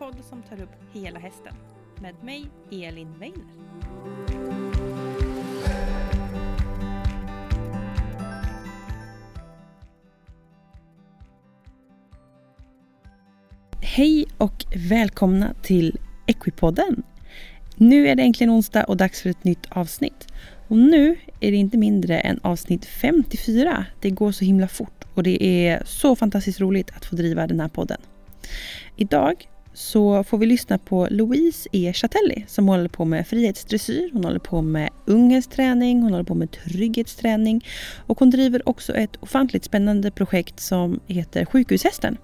podd som tar upp hela hästen. Med mig, Elin Weiner. Hej och välkomna till Equipodden. Nu är det äntligen onsdag och dags för ett nytt avsnitt. Och nu är det inte mindre än avsnitt 54. Det går så himla fort och det är så fantastiskt roligt att få driva den här podden. Idag så får vi lyssna på Louise E. Chatelli som håller på med frihetsdressyr, hon håller på med unghästträning, hon håller på med trygghetsträning och hon driver också ett ofantligt spännande projekt som heter Sjukhushästen.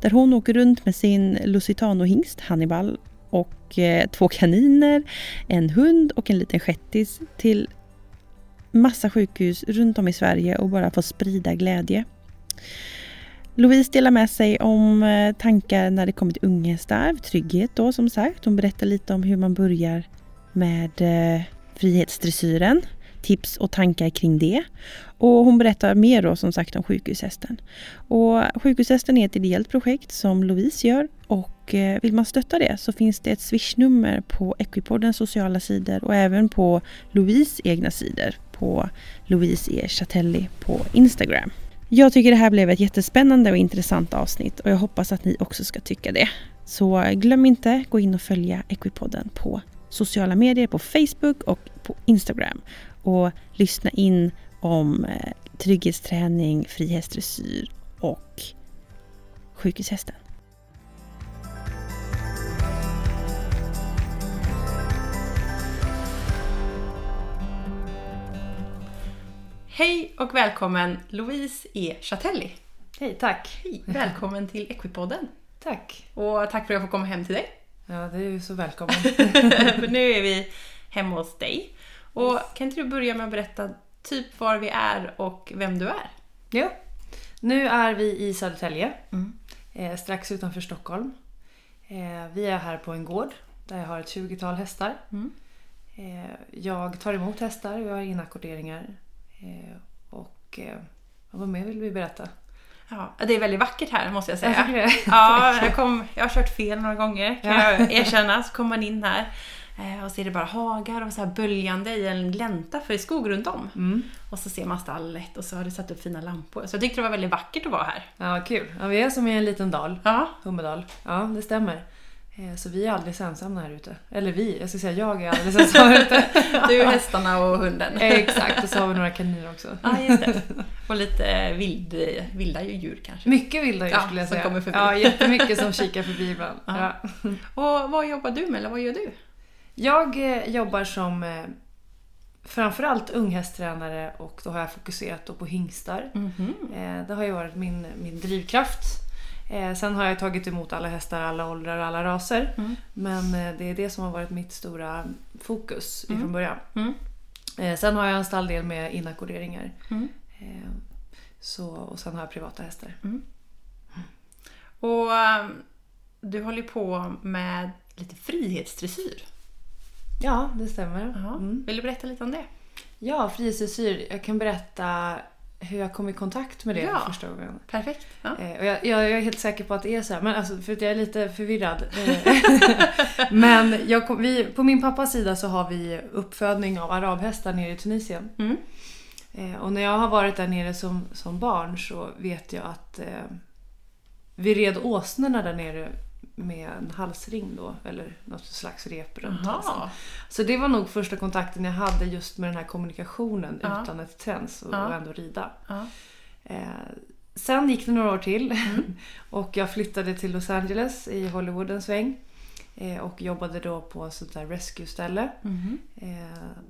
Där hon åker runt med sin Lusitano-hingst Hannibal och eh, två kaniner, en hund och en liten shettis till massa sjukhus runt om i Sverige och bara får sprida glädje. Louise delar med sig om eh, tankar när det kommer till unghästar, trygghet då som sagt. Hon berättar lite om hur man börjar med eh, frihetsdressyren, tips och tankar kring det. Och hon berättar mer då som sagt om sjukhushästen. Och sjukhushästen är ett ideellt projekt som Louise gör och eh, vill man stötta det så finns det ett swishnummer på Equipoddens sociala sidor och även på Louise egna sidor på Louise E. Chatelli på Instagram. Jag tycker det här blev ett jättespännande och intressant avsnitt och jag hoppas att ni också ska tycka det. Så glöm inte gå in och följa Equipodden på sociala medier, på Facebook och på Instagram. Och lyssna in om eh, trygghetsträning, frihetsdressyr och sjukhushästen. Hej och välkommen Louise E. Chatelli. Hej, tack. Hej, välkommen till Equipodden. Tack. Och tack för att jag får komma hem till dig. Ja, det är ju så välkommen. för nu är vi hemma hos dig. Och kan inte du börja med att berätta typ var vi är och vem du är? jo. Nu är vi i Södertälje, Mm. eh, strax utanför Stockholm. Eh, vi är här på en gård där jag har ett 20-tal hästar. Mm. Eh, jag tar emot hästar och jag har inackorderingar. Eh, och eh, vad mer vill vi berätta? Ja, det är väldigt vackert här måste jag säga. Jag det. Ja, jag, kom, jag har kört fel några gånger kan Ja. jag erkänna. Så kommer man in här eh, och så är det bara hagar och så här böljande i en glänta för det är skog runt om. Mm. Och så ser man stallet och så har du satt upp fina lampor. Så jag tyckte det var väldigt vackert att vara här. Ja, kul. Ja, vi är som i en liten dal. Ja, Hummedal. Ja, det stämmer. Eh, Så vi är alldeles ensamma här ute. Eller vi, jag ska säga jag är alldeles ensam här ute. du, hästarna och hunden. Exakt, och så har vi några kaniner också. Ja, just det. Och lite vild, vilda djur kanske. Mycket vilda djur Ja, skulle jag som säga. kommer förbi. Ja, jättemycket som kikar förbi ibland. Ja. Och vad jobbar du med, eller vad gör du? Jag eh, jobbar som eh, framförallt unghästtränare och då har jag fokuserat på hingstar. Mhm. Eh, det har ju varit min, min drivkraft. Eh, sen har jag tagit emot alla hästar, alla åldrar och alla raser. Mm. Men eh, det är det som har varit mitt stora fokus Mm. ifrån början. Mm. Eh, sen har jag en stalldel med inackorderingar. Mm. Eh, så, och sen har jag privata hästar. Och um, du håller på med lite frihetsdressyr. Ja, det stämmer. Mm. Vill du berätta lite om det? Ja, frihetsdressyr. Jag kan berätta hur jag kom i kontakt med det Ja. första gången. Perfekt. Ja. Eh, och jag, jag, jag är helt säker på att det är så här, men alltså, för att jag är lite förvirrad. Eh, men jag kom, vi, på min pappas sida så har vi uppfödning av arabhästar nere i Tunisien. Mm. Eh, och när jag har varit där nere som, som barn så vet jag att eh, vi red åsnorna där nere med en halsring då, eller något slags rep runt halsen. Jaha. Så det var nog första kontakten jag hade just med den här kommunikationen Ja. utan ett träns och, Ja. och ändå rida. Ja. Eh, sen gick det några år till Mm. och jag flyttade till Los Angeles i Hollywood en sväng. Eh, och jobbade då på ett sånt där rescue-ställe. Eh,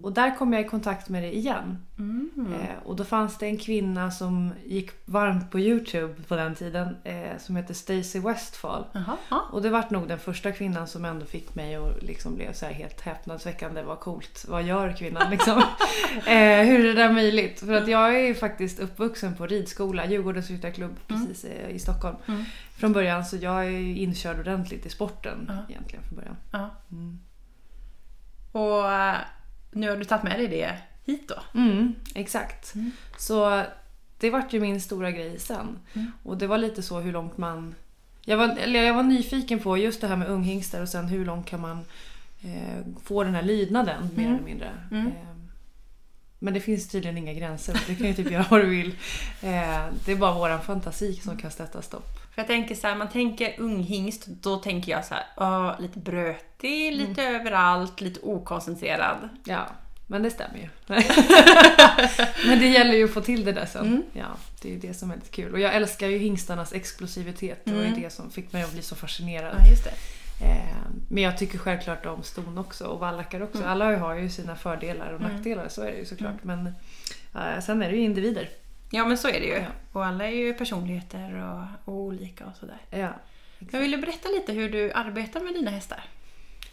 och där kom jag i kontakt med det igen. Mm. Eh, och då fanns det en kvinna som gick varmt på Youtube på den tiden som hette Stacey Westfall. Jaha. Ja. Och det var nog den första kvinnan som ändå fick mig att liksom bli så helt häpnadsväckande. Vad coolt. Vad gör kvinnan liksom? hur är det där möjligt? För att jag är ju faktiskt uppvuxen på ridskola, Djurgårdens ryttarklubb Mm. precis i Stockholm. Från början så jag är inkörd ordentligt i sporten Ja. egentligen från början. Ja. Mm. Och eh, nu har du tagit med dig det hit då? Mm, exakt. Mm. Så det vart ju min stora grej sen. Mm. Och det var lite så hur långt man Jag var, eller jag var nyfiken på just det här med unghingstar och sen hur långt kan man eh, få den här lydnaden mer Mm. eller mindre. Mm. Eh, men det finns tydligen inga gränser. Du kan ju typ göra vad du vill. Eh, det är bara våran fantasi som kan sätta stopp. För jag tänker så här, man tänker unghingst, då tänker jag så här, "Åh, lite brötig, lite överallt, lite okoncentrerad. Ja, men det stämmer ju. men det gäller ju att få till det där sen. Mm. Ja, det är ju det som är lite kul. Och jag älskar ju hingstarnas explosivitet. Det var ju Mm. det som fick mig att bli så fascinerad. Ja, just det. Eh, men jag tycker självklart om ston också och vallackar också. Mm. Alla har ju sina fördelar och Mm. nackdelar, så är det ju såklart. Men eh, sen är det ju individer. Ja, men så är det ju. Ja. Och alla är ju personligheter och, och olika och sådär. Ja, Jag vill berätta lite hur du arbetar med dina hästar?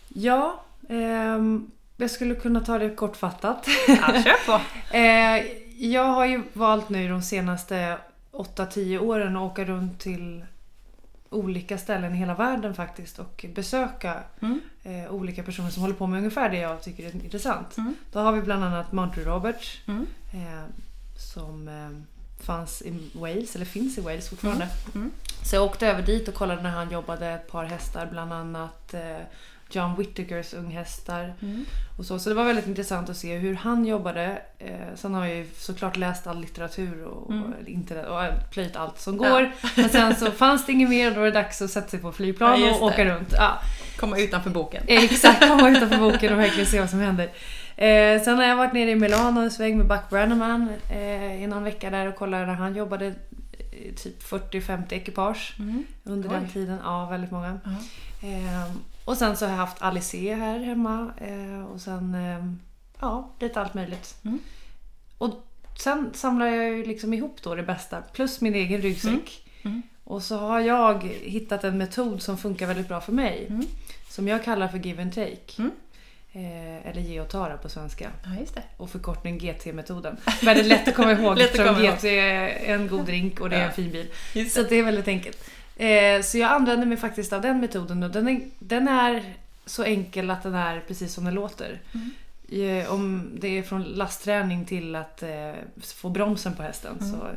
ja ehm, jag skulle kunna ta det kortfattat. Ja, kör på! Eh, jag har ju valt nu de senaste 8-10 åren att åka runt till olika ställen i hela världen faktiskt och besöka Mm. eh, olika personer som håller på med ungefär det jag tycker är intressant. Mm. Då har vi bland annat Monty Roberts Mm. eh, som eh, fanns i Wales, eller finns i Wales fortfarande. Mm. Så jag åkte över dit och kollade när han jobbade ett par hästar, bland annat eh, John Whittakers unghästar. Mm. Och så. så det var väldigt intressant att se hur han jobbade. Eh, sen har jag ju såklart läst all litteratur och, Mm. internet och eh, plöjt allt som Ja. går. Men sen så fanns det inget mer och då var det dags att sätta sig på flygplan Ja, och åka runt. Ja, Komma utanför boken. exakt, komma utanför boken och verkligen se vad som händer. Eh, sen har jag varit nere i Milano en sväng med Buck Brannaman eh, i någon vecka där och kollade när han jobbade eh, typ 40-50 ekipage Mm. under Oj. den tiden. Ja, väldigt många. Ja. Ehm, och sen så har jag haft Alice här hemma eh, och sen ehm, ja, lite allt möjligt. Mm. Och sen samlar jag ju liksom ihop då det bästa plus min egen ryggsäck. Mm. Mm. Och så har jag hittat en metod som funkar väldigt bra för mig. Mm. Som jag kallar för give and take. Eh, eller ge och ta på svenska. Ja, det. Och förkortning GT-metoden. Lätt att komma ihåg Lätt att eftersom komma ihåg. GT är en god drink och det är en fin bil. Så det är väldigt enkelt. Eh, så jag använder mig faktiskt av den metoden och den är, den är så enkel att den är precis som den låter. Mm. Eh, om det är från lastträning till att få bromsen på hästen. Mm. Så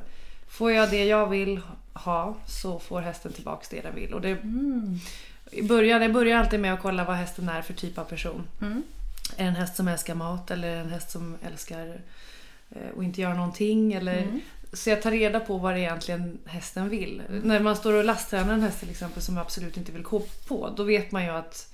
får jag det jag vill ha så får hästen tillbaks det den vill. Och det, Mm. I början, jag börjar alltid med att kolla vad hästen är för typ av person. Mm. Är det en häst som älskar mat eller är det en häst som älskar eh, att inte göra någonting? Eller, Mm. så jag tar reda på vad det egentligen hästen vill. När man står och lasttränar en häst till exempel som absolut inte vill gå på, då vet man ju att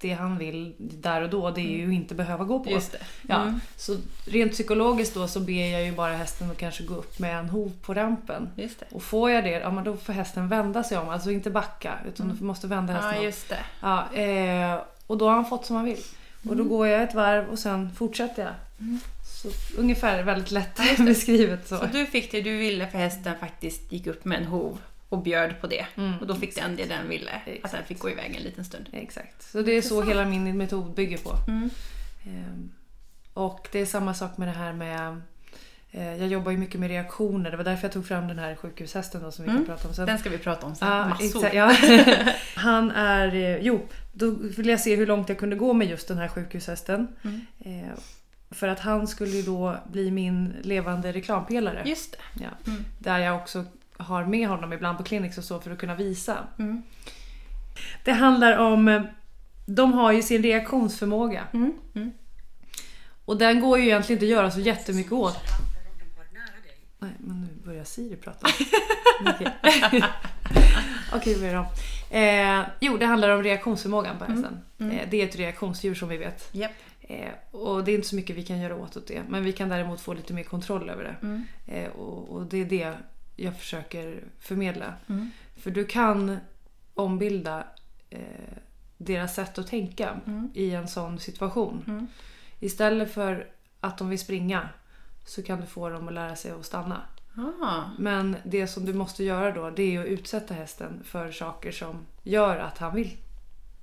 det han vill där och då, det är ju inte behöva gå på. Just det. Ja, Mm. Så rent psykologiskt då så ber jag ju bara hästen att kanske gå upp med en hov på rampen. Just det. Och får jag det, ja men då får hästen vända sig om, alltså inte backa utan Mm. du måste vända hästen Ja, om. just det. Ja, eh, och då har han fått som han vill. Och då går jag ett varv och sen fortsätter jag. Mm. Så ungefär väldigt lätt beskrivet så. Så du fick det du ville för hästen faktiskt gick upp med en hov och bjöd på det. Mm, Och då fick den det den ville. Att Exakt. den fick gå iväg en liten stund. Exakt. Så det är så hela min metod bygger på. Mm. Ehm, och det är samma sak med det här med eh, jag jobbar ju mycket med reaktioner. Det var därför jag tog fram den här sjukhushästen då, som vi Mm. kan prata om sen. Den ska vi prata om sen. Ja, Massor. exakt, ja. Han är... eh, Jo, då ville jag se hur långt jag kunde gå med just den här sjukhushästen. Mm. Eh, för att han skulle ju då bli min levande reklampelare. Just det. Ja. Mm. Där jag också har med honom ibland på clinics och så för att kunna visa. Mm. Det handlar om... eh, De har ju sin reaktionsförmåga. Mm. Mm. Och den går ju egentligen inte att göra så jättemycket åt. Nej, men nu börjar Siri prata. Okej, Okej, vi börjar om. Eh, jo, det handlar om reaktionsförmågan på hästen. Mm. Eh, det är ett reaktionsdjur som vi vet. Japp. Eh, och det är inte så mycket vi kan göra åt åt det. Men vi kan däremot få lite mer kontroll över det. Mm. Eh, och, och det är det jag försöker förmedla. Mm. För du kan ombilda eh, deras sätt att tänka Mm. i en sån situation. Mm. Istället för att de vill springa så kan du få dem att lära sig att stanna. Ah. Men det som du måste göra då det är att utsätta hästen för saker som gör att han vill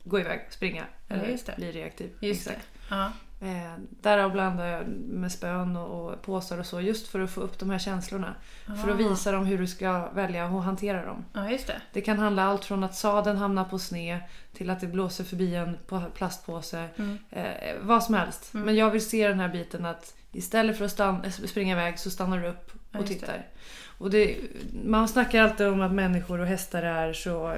gå iväg, springa eller bli reaktiv. Just det. Ja. Eh, därav blandar jag med spön och, och påsar och så just för att få upp de här känslorna. För att Ah. visa dem hur du ska välja att hantera dem. Ja, just det. Det kan handla allt från att sadeln hamnar på sned till att det blåser förbi en på- plastpåse. Mm. Eh, vad som helst. Mm. Men jag vill se den här biten att istället för att stanna, springa iväg så stannar du upp och det. tittar. Och det, man snackar alltid om att människor och hästar är så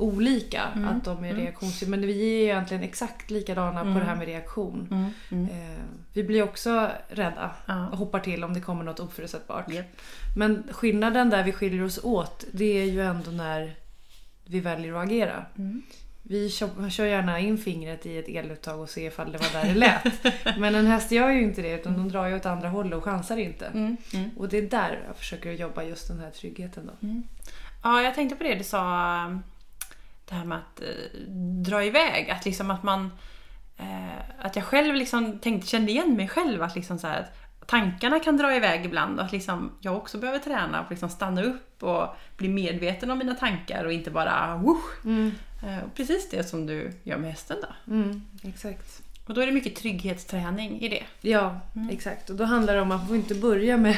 olika. Mm, Att de är mm. reaktionsfria. Men vi är egentligen exakt likadana på Mm. det här med reaktion. Mm. Mm. Eh, vi blir också rädda Ja. och hoppar till om det kommer något oförutsägbart. Japp. Men skillnaden där vi skiljer oss åt, det är ju ändå när vi väljer att agera. Mm. Vi kör, kör gärna in fingret i ett eluttag och ser ifall det var där det lät. Men en häst gör ju inte det utan de drar ju åt andra hållet och chansar inte. Mm. Mm. Och det är där jag försöker jobba just den här tryggheten då. Ja, jag tänkte på det du sa. Det här med att eh, dra iväg. Att liksom att man... Eh, att jag själv liksom tänkte, kände igen mig själv. Att liksom så här, att tankarna kan dra iväg ibland. Och att liksom jag också behöver träna och liksom stanna upp och bli medveten om mina tankar och inte bara whoosh. Eh, och precis det som du gör med hästen då. Mm, exakt. Och då är det mycket trygghetsträning i det. Ja, Mm. exakt. Och då handlar det om att man får inte börja med,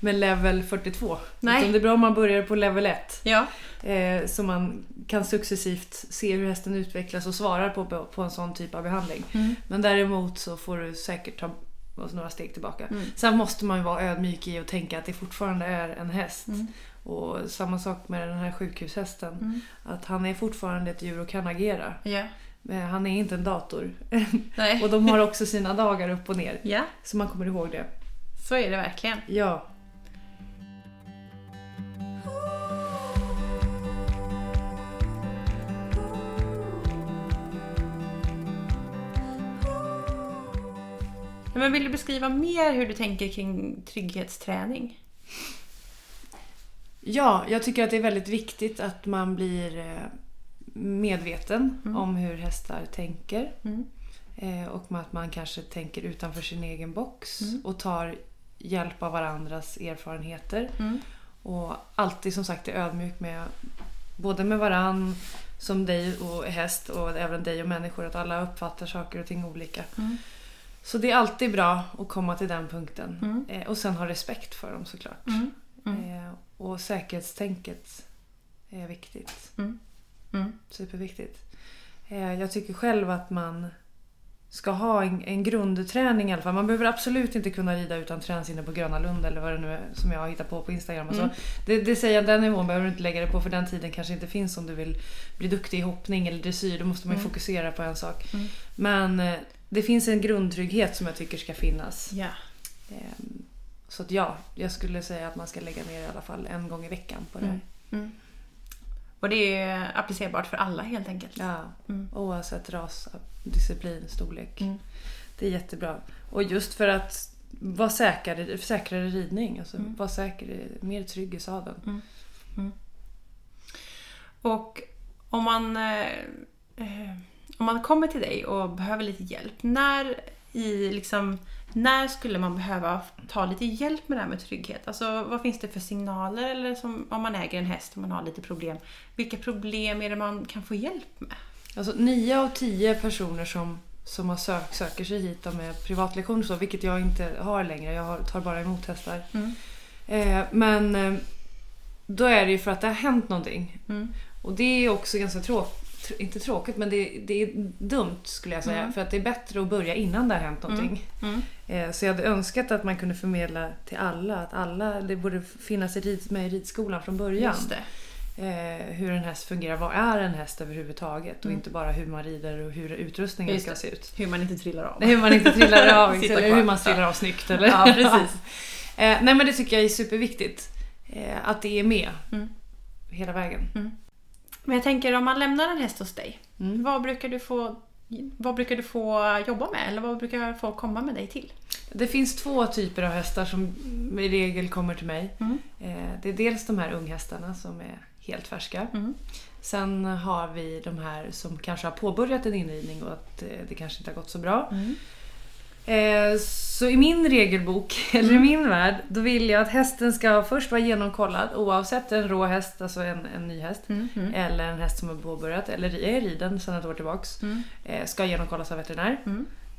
med level 42. Nej. Utan det är bra om man börjar på level 1. Ja. Eh, så man kan successivt se hur hästen utvecklas och svarar på, på en sån typ av behandling. Mm. Men däremot så får du säkert ta oss några steg tillbaka. Mm. Sen måste man ju vara ödmjuk i och tänka att det fortfarande är en häst. Mm. Och samma sak med den här sjukhushästen. Mm. Att han är fortfarande ett djur och kan agera. Men han är inte en dator. Och de har också sina dagar upp och ner. Ja, Så man kommer ihåg det. så är det verkligen. Ja. Men vill du beskriva mer hur du tänker kring trygghetsträning? Ja, jag tycker att det är väldigt viktigt att man blir eh, medveten Mm. om hur hästar tänker. Mm. Eh, Och att man kanske tänker utanför sin egen box Mm. och tar hjälp av varandras erfarenheter. Mm. Och alltid som sagt är ödmjuk med både med varann som dig och häst och även dig och människor. Att alla uppfattar saker och ting olika. Mm. Så det är alltid bra att komma till den punkten. Mm. Eh, Och sen ha respekt för dem såklart. Mm. Mm. Eh, Och säkerhetstänket är viktigt. Mm. Mm. Superviktigt. Eh, Jag tycker själv att man ska ha en, en grundträning i alla fall. Man behöver absolut inte kunna rida utan träningsinne på Gröna Lund eller vad det nu är som jag har hittat på på Instagram. Och så. Mm. Det, det säger jag, den nivån behöver du inte lägga det på för den tiden kanske inte finns om du vill bli duktig i hoppning eller dressyr. Då måste man ju Mm. fokusera på en sak. Mm. Men eh, det finns en grundtrygghet som jag tycker ska finnas. Ja. Ehm, Så att ja, jag skulle säga att man ska lägga ner i alla fall en gång i veckan på det här. Mm. Mm. Och det är applicerbart för alla helt enkelt. Ja, Mm. oavsett ras, disciplin, storlek. Mm. Det är jättebra. Och just för att vara säkrare, säkrare ridning. Alltså Mm. vara säker, mer trygg i sadeln. Och om man, eh, eh, om man kommer till dig och behöver lite hjälp, när, i, liksom, när skulle man behöva ta lite hjälp med det här med trygghet? Alltså, vad finns det för signaler? Eller som, om man äger en häst och man har lite problem, vilka problem är det man kan få hjälp med? Alltså nio av tio personer som, som har sök, söker sig hit med privatlektioner så, vilket jag inte har längre. Jag tar bara emot hästar. Mm. Eh, men eh, då är det ju för att det har hänt någonting. Mm. Och det är också ganska tråkigt. Inte tråkigt men det, det är dumt skulle jag säga. Mm. För att det är bättre att börja innan det har hänt någonting. Mm. Eh, Så jag hade önskat att man kunde förmedla till alla att alla, det borde finnas med i ridskolan från början. Eh, hur en häst fungerar, vad är en häst överhuvudtaget? Och Mm. inte bara hur man rider och hur utrustningen Just ska det. se ut. Hur man inte trillar av. Hur man inte trillar av eller hur man trillar av snyggt. Eller? Ja, precis. eh, nej men det tycker jag är superviktigt. Att det är med Mm. hela vägen. Men jag tänker om man lämnar en häst hos dig, Mm. vad brukar du få vad brukar du få jobba med? Eller vad brukar folk komma med dig till? Det finns två typer av hästar som i regel kommer till mig. Mm. Eh, det är dels de här unghästarna som är helt färska. Mm. Sen har vi de här som kanske har påbörjat en inridning och att eh, det kanske inte har gått så bra. Mm. Eh, Så i min regelbok, eller i min värld, då vill jag att hästen ska först vara genomkollad oavsett en rå häst, alltså en, en ny häst. Mm. Mm. Eller en häst som har påbörjat, eller är riden sedan ett år tillbaks. Mm. Eh, Ska genomkollas av veterinär.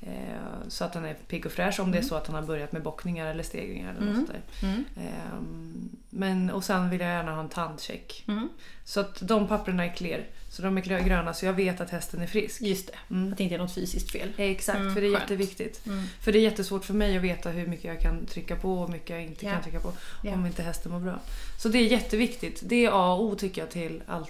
Mm. Eh, så att den är pigg och fräsch om det är så att han har börjat med bockningar eller stegringar. Eller Mm. något där. Mm. Ehm, men, och sen vill jag gärna ha en tandcheck. Mm. Så att de papperna är clear. Så de är gröna så jag vet att hästen är frisk. Just det. Mm. Att det inte är något fysiskt fel. Exakt, Mm, för det är skönt. jätteviktigt. Mm. För det är jättesvårt för mig att veta hur mycket jag kan trycka på och hur mycket jag inte Ja. kan trycka på. Om inte hästen mår bra. Så det är jätteviktigt. Det är A och O tycker jag till all,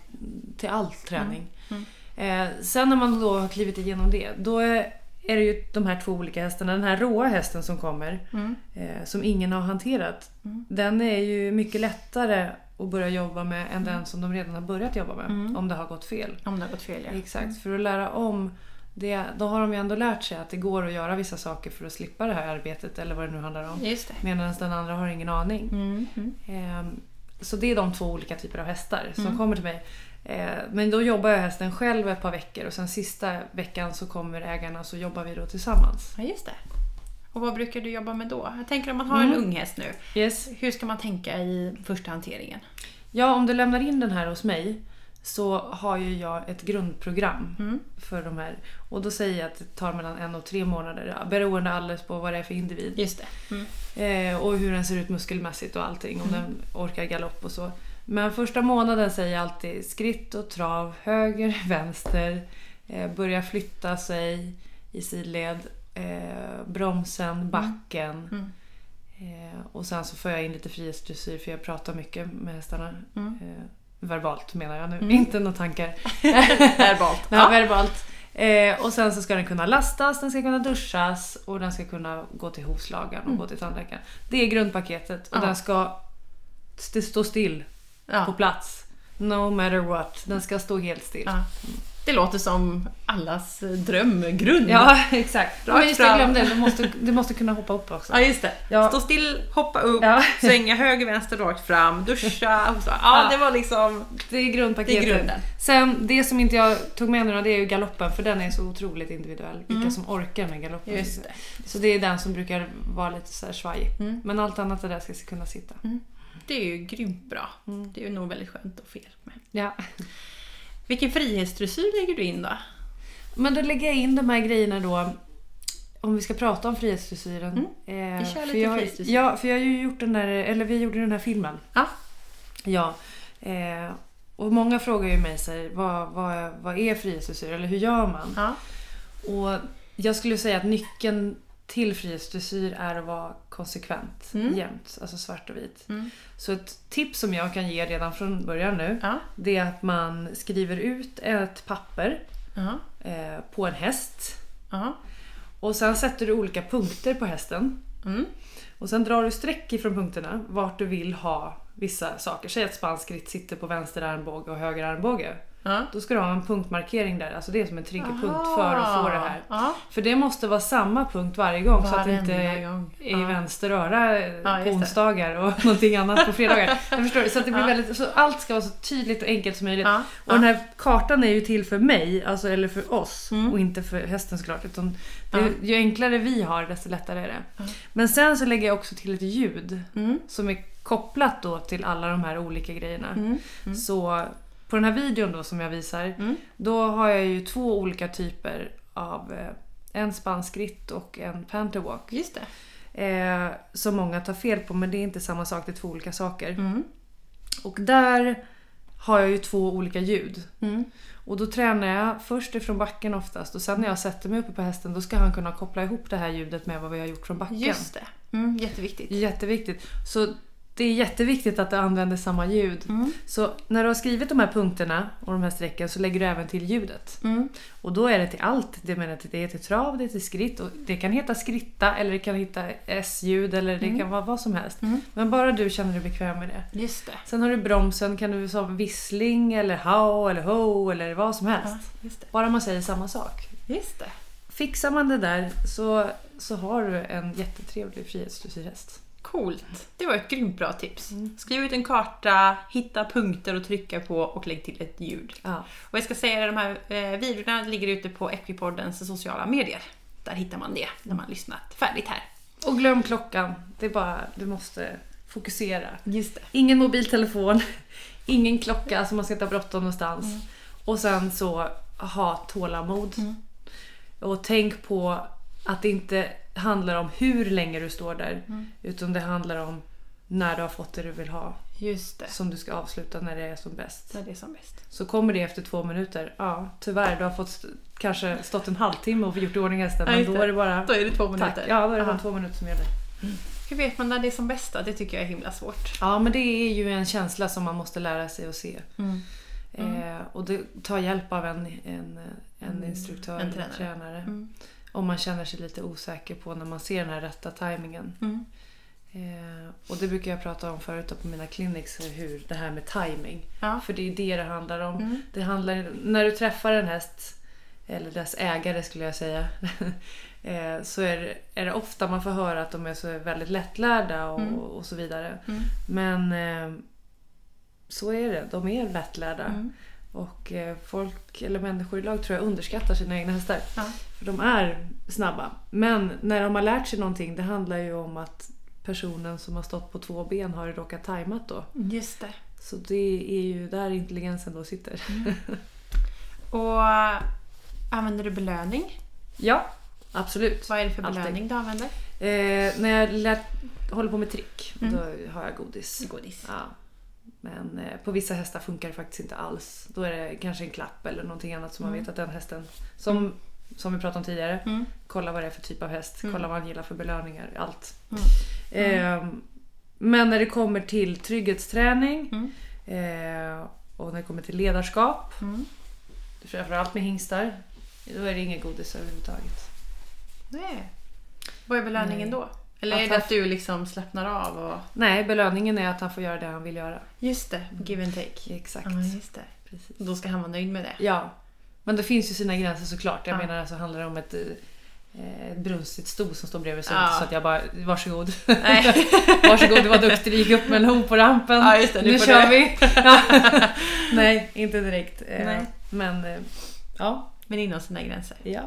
till all träning. Mm. Eh, sen när man då har klivit igenom det, då är, är det ju de här två olika hästarna. Den här råa hästen som kommer, Mm. eh, som ingen har hanterat. Mm. Den är ju mycket lättare att börja jobba med än den som de redan har börjat jobba med. Mm. Om det har gått fel. Om det har gått fel ja. Exakt, för att lära om det, då har de ju ändå lärt sig att det går att göra vissa saker för att slippa det här arbetet eller vad det nu handlar om. Just det. Medan den andra har ingen aning. Mm. Mm. Ehm, Så det är de två olika typer av hästar som Mm. kommer till mig. Eh, Men då jobbar jag hästen själv ett par veckor och sen sista veckan så kommer ägarna och så jobbar vi då tillsammans. Ja, just det. Och vad brukar du jobba med då? Jag tänker om man har Mm. en ung häst nu. Yes. Hur ska man tänka i första hanteringen? Ja, om du lämnar in den här hos mig så har ju jag ett grundprogram Mm. för de här. Och då säger jag att det tar mellan en och tre månader beroende alldeles på vad det är för individ. Just det. Mm. Eh, och hur den ser ut muskelmässigt och allting. Om Mm. den orkar galopp och så. Men första månaden säger jag alltid skritt och trav, höger, vänster. Eh, börja flytta sig i sidled. Eh, bromsen, backen. Mm. Eh, och sen så får jag in lite frihetsdressyr för jag pratar mycket med hästarna. Mm. Eh, verbalt menar jag nu, Mm. inte några tankar. Verbalt. Ja, verbalt. Eh, och sen så ska den kunna lastas, den ska kunna duschas och den ska kunna gå till hovslagaren och Mm. gå till tandläkaren. Det är grundpaketet och den ska st- stå still på Ja. plats. No matter what. Den ska stå helt still. Ja. Det låter som allas drömgrund. Ja, exakt. Rakt Men just det, jag glömde. Du måste, du måste kunna hoppa upp också. Ja, just det. Ja. Stå still, hoppa upp, Ja. svänga höger, vänster, rakt fram, duscha. Och så. Ja, Ja. det var liksom... Det är Det grundpaketet. är grunden. Sen, det som inte jag tog med nu det är ju galoppen för den är så otroligt individuell. Vilka Mm. som orkar med galoppen. Just det. Så det är den som brukar vara lite så här svajig. Mm. Men allt annat det där ska kunna sitta. Det är ju grymt bra. Mm. Det är ju nog väldigt skönt att få hjälp med. Ja. Vilken frihetsdressyr lägger du in då? Men då lägger jag in de här grejerna då om vi ska prata om frihetsdressyren. Mm. Eh, Vi kör för lite jag, frihetsdressyr. Ja, för jag har ju gjort den där, eller vi gjorde den här filmen. Ja. Ja. Eh, och många frågar ju mig så här, vad, vad, vad är frihetsdressyr eller hur gör man? Ja. Och jag skulle säga att nyckeln till frihetsdressyr är att vara konsekvent Mm. jämt, alltså svart och vit. Mm. Så ett tips som jag kan ge redan från början nu, Ja. det är att man skriver ut ett papper Ja. eh, på en häst. Ja. Och sen sätter du olika punkter på hästen. Mm. Och sen drar du streck ifrån punkterna vart du vill ha vissa saker. Säg att spansk ritt sitter på vänster armbåge och höger armbåge. Ja. Då ska du ha en punktmarkering där, alltså det är som en triggerpunkt för att få det här. Ja. För det måste vara samma punkt varje gång så att det inte Varenda gång. är Ja. i vänster öra på onsdagar och någonting annat på fredagar. Jag förstår, så att det blir väldigt, så allt ska vara så tydligt och enkelt som möjligt. Och den här kartan är ju till för mig, alltså, eller för oss Mm. och inte för hästen såklart. Utan det. Ju enklare vi har desto lättare är det. Men sen så lägger jag också till ett ljud Mm. som är kopplat då till alla de här olika grejerna. Mm. Mm. Så på den här videon då som jag visar, Mm. då har jag ju två olika typer av eh, en spansk ritt och en panterwalk. Just det. Eh, som många tar fel på men det är inte samma sak, det är två olika saker. Mm. Och där har jag ju två olika ljud. Mm. Och då tränar jag först ifrån backen oftast och sen när jag sätter mig uppe på hästen då ska han kunna koppla ihop det här ljudet med vad vi har gjort från backen. Just det. Mm. Jätteviktigt. Jätteviktigt. Så det är jätteviktigt att du använder samma ljud. Mm. Så när du har skrivit de här punkterna och de här strecken så lägger du även till ljudet. Mm. Och då är det till allt. Det, menar, att det är till trav, det är till skritt. Och det kan heta skritta eller det kan heta S-ljud eller det Mm. kan vara vad som helst. Mm. Men bara du känner dig bekväm med det. Just det. Sen har du bromsen, kan du säga vissling eller how eller ho eller vad som helst. Ja, just det. Bara man säger samma sak. Just det. Fixar man det där så, så har du en jättetrevlig frihetsdressyrhäst. Coolt. Det var ett grymt bra tips. Mm. Skriv ut en karta, hitta punkter att trycka på och lägg till ett ljud. Ja. Och jag ska säga att de här eh, videorna ligger ute på Equipoddens sociala medier. Där hittar man det när man lyssnat färdigt här. Och glöm klockan. Det är bara, du måste fokusera. Just det. Ingen mobiltelefon, ingen klocka så man ska inte ha bråttom någonstans. Och sen så ha tålamod. Mm. Och tänk på Att det inte handlar om hur länge du står där. Mm. Utan det handlar om när du har fått det du vill ha. Just det. Som du ska avsluta när det är som bäst. När det är som bäst. Så kommer det efter två minuter. Ja, tyvärr. Du har fått st- kanske stått en halvtimme och gjort i ordning hästen. Ja, Men då är det bara... Då är det två Tack. minuter. Ja, då är det bara två minuter som gäller. Hur vet man när det är som bäst då? Det tycker jag är himla svårt. Ja, men det är ju en känsla som man måste lära sig att se. Mm. Eh, och det tar hjälp av en, en, en instruktör en eller tränare. tränare. Mm. Om man känner sig lite osäker på när man ser den här rätta tajmingen. Mm. Eh, och det brukar jag prata om förut på mina clinics, hur det här med timing. Ja. För det är det det handlar om. Mm. Det handlar, när du träffar en häst, eller dess ägare skulle jag säga, eh, så är det, är det ofta man får höra att de är så väldigt lättlärda och, Mm. och så vidare. Mm. Men eh, så är det, de är lättlärda. Mm. Och eh, folk, eller människor idag tror jag underskattar sina egna hästar. Ja. För de är snabba. Men när de har lärt sig någonting, det handlar ju om att personen som har stått på två ben har råkat tajmat då. Just det. Så det är ju där intelligensen då sitter. Och äh, använder du belöning? Ja, absolut. Vad är det för Alltid. belöning du använder? Eh, när jag lärt, håller på med trick, Mm. då har jag godis. Godis. Ja. Men eh, på vissa hästar funkar det faktiskt inte alls. Då är det kanske en klapp eller någonting annat som man Mm. vet att den hästen, som, som vi pratade om tidigare, Mm. kolla vad det är för typ av häst, Mm. kolla vad han gillar för belöningar, allt. Mm. Eh, men när det kommer till trygghetsträning Mm. eh, och när det kommer till ledarskap, Mm. framförallt med hingstar, då är det inget godis överhuvudtaget. Nej. Vad är belöningen Nej. då? Eller Att är det att du liksom slappnar av och... Nej, belöningen är att han får göra det han vill göra. Just det, give and take. Exakt. Ja, just det. Precis. Då ska han vara nöjd med det. Ja. Men det finns ju sina gränser såklart. Jag Ja. menar alltså handlar det om ett, eh, ett brunstigt sto som står bredvid så, Ja. så att jag bara, varsågod. Nej. varsågod, du var duktig, du gick upp med en ho på rampen. Ja, just det, nu nu kör du. vi. Ja. Nej, inte direkt. Eh, Nej. Men eh, ja. Men inom sina gränser. ja.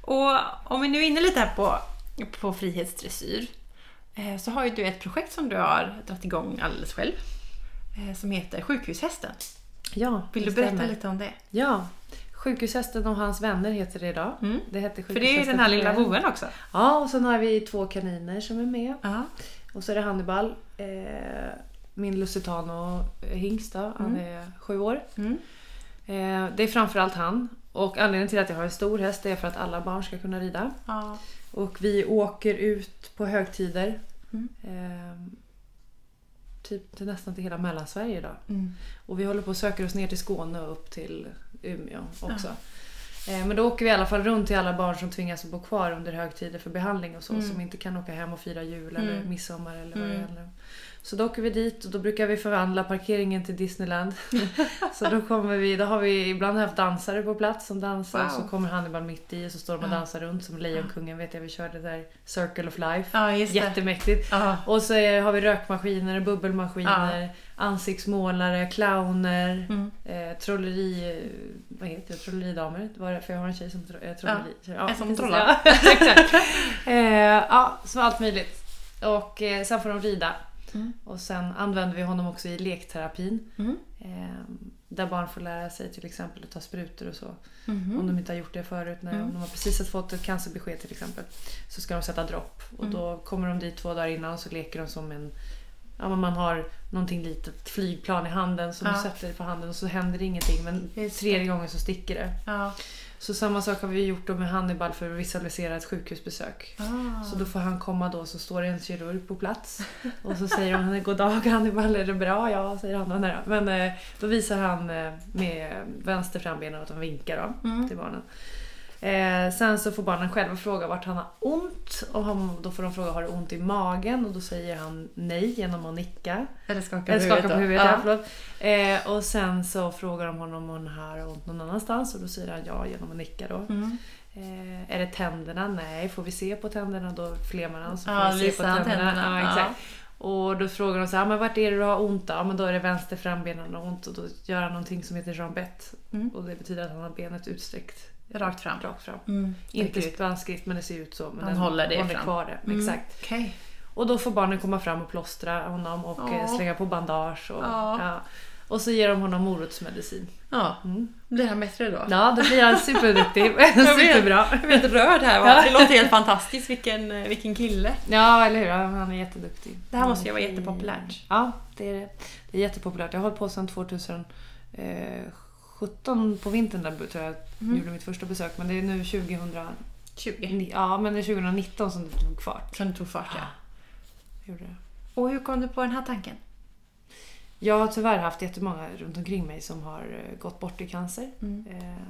Och om vi nu är inne lite här på, på frihetsdressyr. eh, Så har ju du ett projekt som du har dragit igång alldeles själv. eh, Som heter Sjukhushästen. Ja, Vill du berätta stämmer. lite om det? Ja. Sjukhushästen och hans vänner heter det idag. Mm. Det hette För det är ju den här lilla voven också. Ja, och sen har vi två kaniner som är med. Ja. Och så är det Hannibal, eh, min Lusitano hingst då, han Mm. är sju år. Mm. Eh, det är framförallt han. Och anledningen till att jag har en stor häst är för att alla barn ska kunna rida. Ja. Och vi åker ut på högtider. Mm. Eh, typ till nästan till hela Mellansverige idag. Mm. Och vi håller på att söka oss ner till Skåne och upp till Umeå också. Eh, Men då åker vi i alla fall runt till alla barn som tvingas att bo kvar under högtider för behandling och så. Mm. Som inte kan åka hem och fira jul eller Mm. midsommar eller vad det Mm. Så då åker vi dit och då brukar vi förvandla parkeringen till Disneyland. så då kommer vi, då har vi ibland haft dansare på plats som dansar. Wow. Och så kommer Hannibal mitt i och så står de och Ja. dansar runt som Lejonkungen vet jag vi körde där Circle of Life. ja. Jättemäktigt. Ja. Och så är, har vi rökmaskiner, bubbelmaskiner, ansiktsmålare, clowner, Mm. eh, trolleri... Vad heter det? Trolleridamer. Var för jag har en tjej som tro, eh, trolleri. Ja, En som trollar. Ja. Eh, ja, så allt möjligt. Och eh, sen får de rida. Mm. Och sen använder vi honom också i lekterapin. Mm. Eh, där barn får lära sig till exempel att ta sprutor och så. Mhm. Om de inte har gjort det förut. När Mm. de har precis fått ett cancerbesked till exempel. Så ska de sätta dropp. Och Mm. då kommer de dit två dagar innan och så leker de som en... Ja, man har någonting litet flygplan i handen som Ja. du sätter på handen och så händer det ingenting. Men Just tredje gången så sticker det. Ja. Så samma sak har vi gjort då med Hannibal för att visualisera ett sjukhusbesök. Ah. Så då får han komma då så står det en kirurg på plats. Och så säger de God dag Hannibal, är det bra? Ja, säger han. Då. Men eh, då visar han eh, med vänster framben att de vinkar då, Mm. till barnen. Eh, sen så får barnen själva fråga vart han har ont. Och han, då får de fråga har du ont i magen? Och då säger han nej genom att nicka. Eller skaka Eller skaka på huvudet, ja. Ja. Eh, och sen så frågar de honom om han har ont någon annanstans och då säger han ja genom att nicka då. Mm. Eh, är det tänderna? Nej. Får vi se på tänderna? Då flemar han så får Ja, vi se på tänderna. tänderna. Ja, exakt. Och då frågar de så här, men vart är det du har ont då? Ja, men då är det vänster frambenen har ont och då gör han någonting som heter jambett. Mm. Och det betyder att han har benet utsträckt Rakt fram. rakt fram. Mm. Inte Okej. spanskritt men det ser ut så. Men Han den håller det håller fram. kvar det. Mm. Exakt. Okej. Och då får barnen komma fram och plåstra honom och eh, slänga på bandage. Och, Ja. ja. Och så ger de honom morotsmedicin. Ja, Mm. blir han bättre då? Ja, då blir han superduktig. Superbra. Jag blir helt rörd här. Va? Det låter helt fantastiskt. Vilken, eh, vilken kille. Ja, eller hur? Han är jätteduktig. Det här måste ju vara Mm. jättepopulärt. Ja, det är det. Det är jättepopulärt. Jag har hållit på sedan 2017 på vintern där tror jag Mm. gjorde mitt första besök. Men det är nu 2000, 20. ja, men det är 2019 som det tog fart. Som du tog fart ja. Gjorde det. Och hur kom du på den här tanken? Jag har tyvärr haft jättemånga runt omkring mig som har eh, gått bort i cancer. Mm. Eh,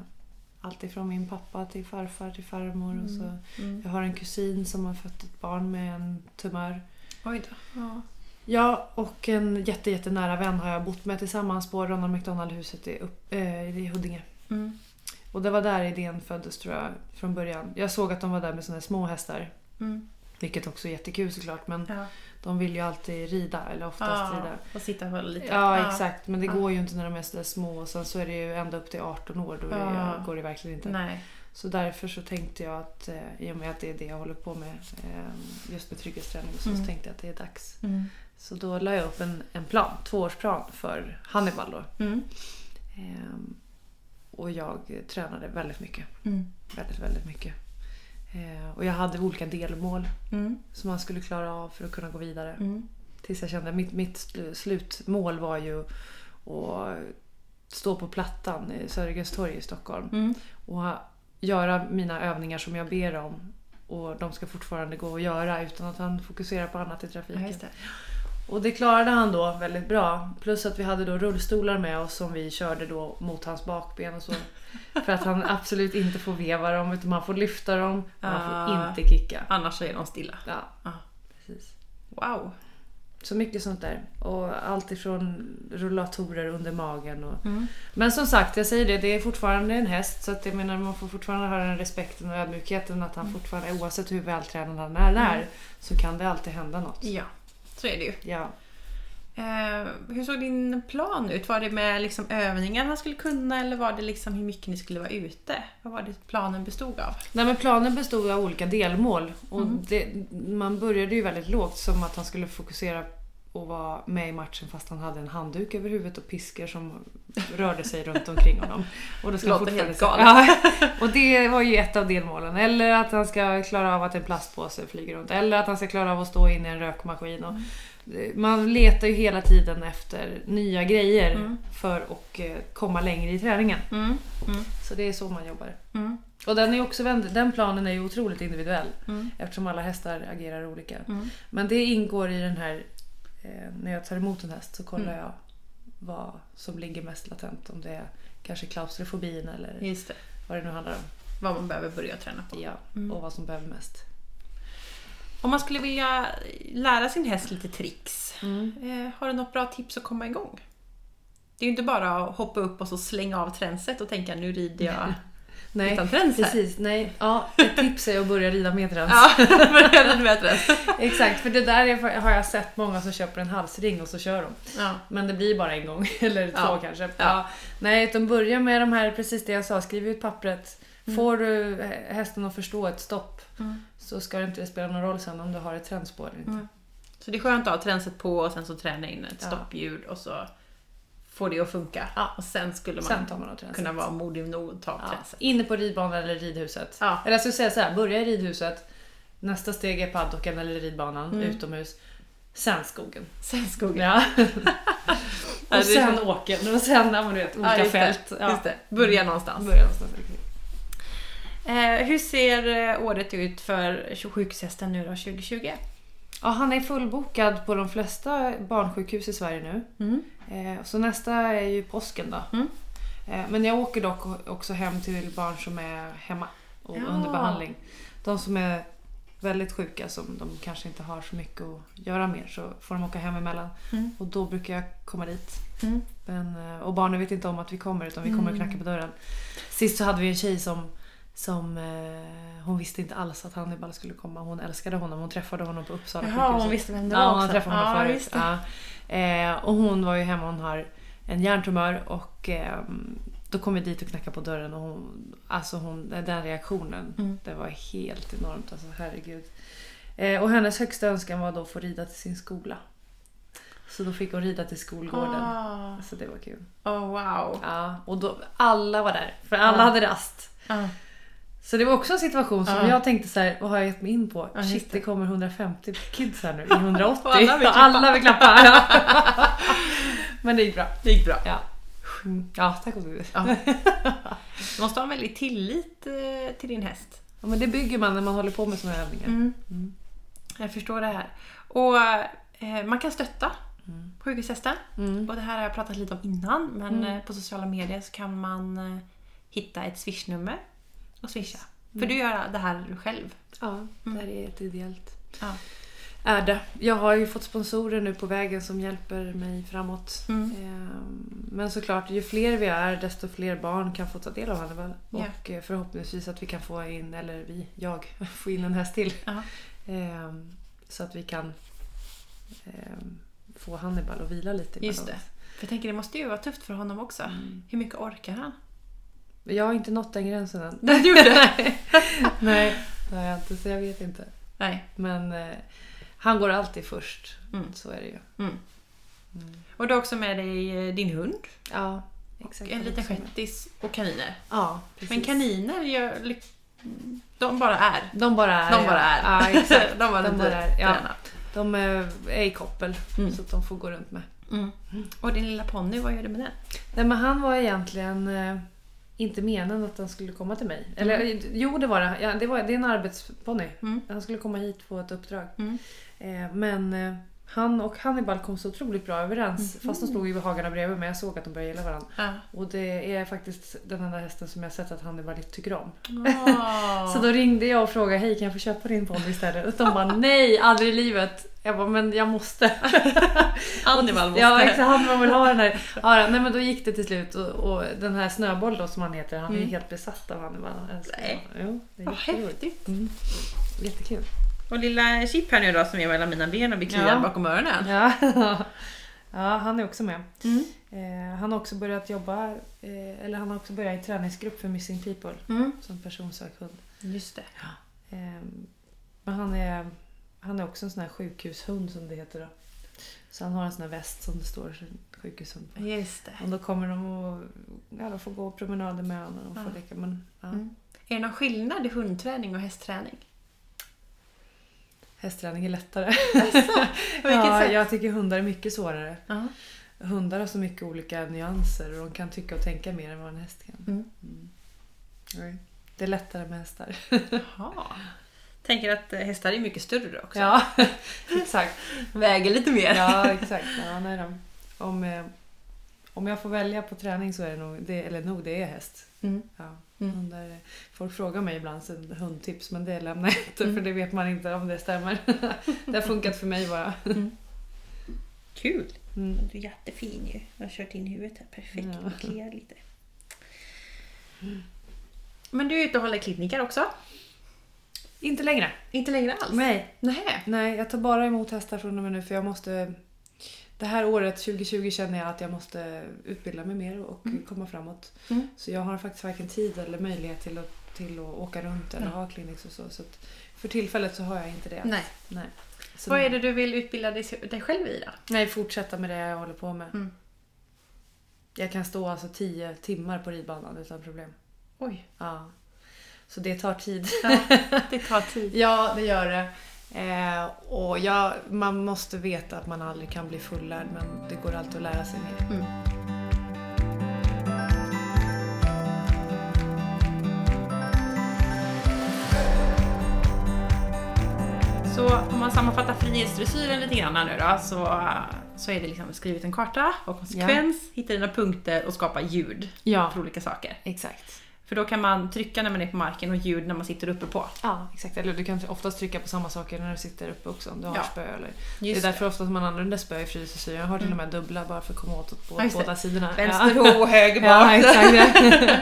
Allt ifrån min pappa till farfar till farmor. Och så. Mm. Jag har en kusin som har fött ett barn med en tumör. Oj då. Ja. Ja, och en jätte, jättenära vän har jag bott med tillsammans på Ronald McDonald-huset i, upp, eh, i Huddinge. Mm. Och det var där idén föddes tror jag från början. Jag såg att de var där med såna här små hästar. Mm. Vilket också är jättekul såklart men Ja. de vill ju alltid rida eller oftast rida. Och sitta hålla lite. Ja, exakt. Men det Ja. går ju inte när de är så där små och sen så är det ju ända upp till 18 år. Då är det, Ja. går det verkligen inte. Nej. Så därför så tänkte jag att eh, i och med att det är det jag håller på med eh, just med trygghetsträning så, Mm. så tänkte jag att det är dags. Mm. Så då la jag upp en, en plan, tvåårsplan för Hannibal då. Mm. Ehm, och jag tränade väldigt mycket. Mm. Väldigt, väldigt mycket. Ehm, och jag hade olika delmål Mm. som man skulle klara av för att kunna gå vidare. Mm. Tills jag kände mitt, mitt sl- slutmål var ju att stå på Plattan i Sergels torg i Stockholm Mm. och göra mina övningar som jag ber om. Och de ska fortfarande gå att göra utan att han fokuserar på annat i Ja, trafiken. det. Och det klarade han då väldigt bra. Plus att vi hade då rullstolar med oss som vi körde då mot hans bakben och så. För att han absolut inte får veva dem utan man får lyfta dem och man får Ah. inte kicka. Annars är de stilla. Ja, Ah. precis. Wow. Så mycket sånt där. Och allt ifrån rullatorer under magen och... Mm. Men som sagt, jag säger det, det är fortfarande en häst så att jag menar man får fortfarande ha den respekten och ödmjukheten att han fortfarande, oavsett hur vältränad han är, är så kan det alltid hända något. Ja, så är det ju. Ja. Eh, hur såg din plan ut? Var det med liksom övningar han skulle kunna eller var det liksom hur mycket ni skulle vara ute? Vad var det planen bestod av? Nej, men planen bestod av olika delmål. Och det, man började ju väldigt lågt som att han skulle fokusera och vara med i matchen fast han hade en handduk över huvudet och piskor som rörde sig runt omkring honom. Och då han Låter helt fortfarande- Ja, och det var ju ett av delmålen. Eller att han ska klara av att en plastpåse flyger runt. Eller att han ska klara av att stå inne i en rökmaskin. Och man letar ju hela tiden efter nya grejer Mm. för att eh, komma längre i träningen. Mm. Mm. Så det är så man jobbar. Mm. Och den, är också, den planen är ju otroligt individuell Mm. eftersom alla hästar agerar olika. Mm. Men det ingår i den här, när jag tar emot en häst så kollar Mm. jag vad som ligger mest latent. Om det är kanske klaustrofobin eller Just det. vad det nu handlar om. Vad man behöver börja träna på. Ja, Mm. och vad som behöver mest. Om man skulle vilja lära sin häst lite tricks, eh, har du något bra tips att komma igång? Det är ju inte bara att hoppa upp och så slänga av tränset och tänka nu rider jag Nej, utan träns här. precis. Nej, ja, ett tips är att börja rida med träns. Ja, börja rida med träns. Exakt, för det där är, har jag sett många som köper en halsring och så kör de. Ja. Men det blir bara en gång, eller två Ja. kanske. Ja. Nej, utan börja med de här, precis det jag sa, skriv ut pappret. Mm. Får du hästen att förstå ett stopp Mm. så ska det inte spela någon roll sen om du har ett trendspår eller inte. Mm. Så det är skönt att ha tränset på och sen så träna in ett Ja. stoppljud och så får det att funka. Ja. Och sen skulle man Sen man kunna vara modig nog att ta ja. tränset. Inne på ridbanan eller ridhuset. Ja. Eller jag skulle säga så här, börja i ridhuset. Nästa steg är paddocken eller ridbanan Mm. utomhus. Sen skogen. Sen skogen. Ja. Ja, och det- sen åkern och sen ja, du vet, olika det. fält. Ja. Börja någonstans. Börja någonstans. Eh, hur ser eh, året ut för sjukhushästen nu då, 2020? Ja, han är fullbokad på de flesta barnsjukhus i Sverige nu. Mm. Eh, så nästa är ju påsken då. Mm. Eh, men jag åker dock också hem till barn som är hemma och Ja. under behandling. De som är väldigt sjuka som de kanske inte har så mycket att göra mer så får de åka hem emellan. Mm. Och då brukar jag komma dit. Mm. Men, eh, och barnen vet inte om att vi kommer utan vi kommer och Mm. knackar på dörren. Sist så hade vi en tjej som, som eh, hon visste inte alls att Hannibal skulle komma. Hon älskade honom. Hon träffade honom på Uppsala Jaha, hon sjukhuset. visste vem det Ja, var hon har också. träffat honom ja, förut. Ja. Eh, och hon var ju hemma, hon har en hjärntumör och eh, då kom vi dit och knackade på dörren och hon, alltså hon, den reaktionen, Mm. det var helt enormt. Alltså herregud. Eh, och hennes högsta önskan var då att få rida till sin skola. Så då fick hon rida till skolgården. Ah. Så det var kul. Oh, wow. Ja, och då, alla var där. För alla Ja. hade rast. Ah. Så det var också en situation som Ja. jag tänkte så här, vad har jag gett mig in på? Just Shit, det. kommer 150 kids här nu i 180. Och alla vill klappa. alla vill klappa. Ja. Men det gick bra. Det gick bra. Ja, Mm. ja tack och gud. Ja. Du måste ha en väldigt tillit eh, till din häst. Ja, men det bygger man när man håller på med här övningar. Mm. Jag förstår det här. Och eh, man kan stötta sjukhushästen. Mm. Och det här har jag pratat lite om innan, men Mm. eh, på sociala medier så kan man eh, hitta ett swishnummer och swisha. Mm. För du gör det här själv. Ja, det här är ett ideellt. Ja. Är det. Jag har ju fått sponsorer nu på vägen som hjälper mig framåt. Mm. Ehm, Men såklart, ju fler vi är desto fler barn kan få ta del av Hannibal. Ja. Och eh, förhoppningsvis att vi kan få in, eller vi, jag, få in en häst till. Ja. Ehm, Så att vi kan ehm, få Hannibal att vila lite Just det. För jag tänker det måste ju vara tufft för honom också. Mm. Hur mycket orkar han? Jag har inte nått den gränsen än. Nej, du gjorde Nej, det har jag inte, så jag vet inte. Nej. Men eh, han går alltid först. Mm. Så är det ju. Mm. Mm. Och du har också med dig eh, din hund. Ja, exakt. en liten shettis och kaniner. Ja, precis. Men kaniner gör... De bara är. De bara är. De bara är. Ja, exakt. de var De bara är, ja. De är, är i koppel, Mm. så att de får gå runt med. Mm. Och din lilla ponny, vad gör du med den? Nej, men han var egentligen eh, inte meningen att han skulle komma till mig. Eller jo, det var det. Ja, det, var, det är en arbetsponny. Mm. Han skulle komma hit på ett uppdrag. Mm. Eh, men eh, han och Hannibal kom så otroligt bra överens. Fast de stod i hagarna bredvid men jag såg att de började gilla varandra. Ja. Och det är faktiskt den enda hästen som jag sett att Hannibal inte tycker om. Ah. Så då ringde jag och frågade hej kan jag få köpa din ponny istället? Och de bara nej, aldrig i livet. Jag bara men jag måste. Hannibal måste. Ja exakt, Hannibal vill ha den här. Ja, nej men då gick det till slut och, och den här Snöboll då som han heter, han är Mm. helt besatt av Hannibal. Nej. Jo, det är Vad häftigt. Mm. Jättekul. Och lilla Chip här nu då som är mellan mina ben och blir kliad Ja. bakom öronen. Ja. ja, han är också med. Mm. Eh, han har också börjat jobba, eh, eller han har också börjat i träningsgrupp för Missing People Mm. som personsökhund. Just det. Eh, men han är, han är också en sån här sjukhushund som det heter då. Så han har en sån här väst som det står sjukhushund på. Just det. Och då kommer de och ja, de får gå promenader med honom och de får Ja. leka. Men, ja. Mm. Är det någon skillnad i hundträning och hästträning? Hästträning är lättare. Vilket ja, sätt? jag tycker hundar är mycket svårare. Ja. Hundar har så mycket olika nyanser och de kan tycka och tänka mer än vad en häst kan. Mm. Mm. Det är lättare med hästar. Jaha. Tänker att eh, hästar är mycket större också. Ja, exakt. Väger lite mer. Ja, exakt. Ja, nej då. Om, eh, om jag får välja på träning så är det nog, det, eller nog det är häst. Mm. Ja. Mm. Hundar, folk frågar mig ibland så hundtips men det lämnar jag inte Mm. för det vet man inte om det stämmer. det har funkat för mig bara. Kul. Mm. Du är jättefin ju. Jag har kört in huvudet här perfekt. Ja. Det kliar lite. Men du är ute och håller kliniker också? Inte längre. Inte längre alls? Nej. Nej. Nej, jag tar bara emot hästar från och med nu för jag måste... Det här året, 2020, känner jag att jag måste utbilda mig mer och Mm. komma framåt. Mm. Så jag har faktiskt varken tid eller möjlighet till att, till att åka runt eller Ja. ha clinics och så. så för tillfället så har jag inte det. Nej. Nej. Så Vad är det du vill utbilda dig, dig själv i då? Nej, fortsätta med det jag håller på med. Mm. Jag kan stå alltså 10 timmar på ridbanan utan problem. Oj. Ja. Så det tar tid. Ja, det tar tid. Ja, det gör det. Eh, och ja, man måste veta att man aldrig kan bli fullärd men det går alltid att lära sig mer. Mm. Så om man sammanfattar frihetsdressyren lite grann här nu då så, så är det liksom skrivit en karta och konsekvens, hitta dina punkter och skapa ljud Ja, för olika saker. exakt. För då kan man trycka när man är på marken och ljud när man sitter uppe på. Ja, exakt. Eller du kan oftast trycka på samma saker när du sitter uppe också om du har Ja. spö. Eller. Det är därför oftast man använder spö i frysdressyr. Jag har till och med dubbla bara för att komma åt åt Ja, det. båda sidorna. Vänster ja. och höger bak. Ja, exakt.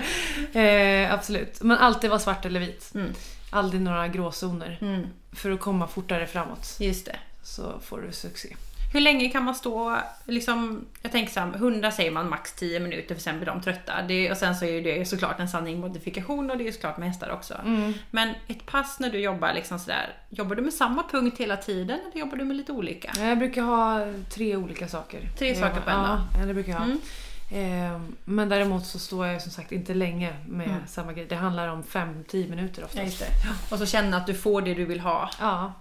eh, absolut. Men alltid vara svart eller vit. Mm. Aldrig några gråzoner. Mm, För att komma fortare framåt just det. så får du succé. Hur länge kan man stå, liksom, jag tänker så här, hundar säger man max 10 minuter för sen blir de trötta. Det, och sen så är det såklart en sanning modifikation och det är såklart med hästar också. Mm. Men ett pass när du jobbar liksom sådär, jobbar du med samma punkt hela tiden eller jobbar du med lite olika? Jag brukar ha tre olika saker. Tre saker på en dag? Ja, det brukar jag ha. Mm. Eh, men däremot så står jag som sagt inte länge med Mm. samma grej. Det handlar om 5-10 minuter oftast. Ja. Och så känna att du får det du vill ha. Ja,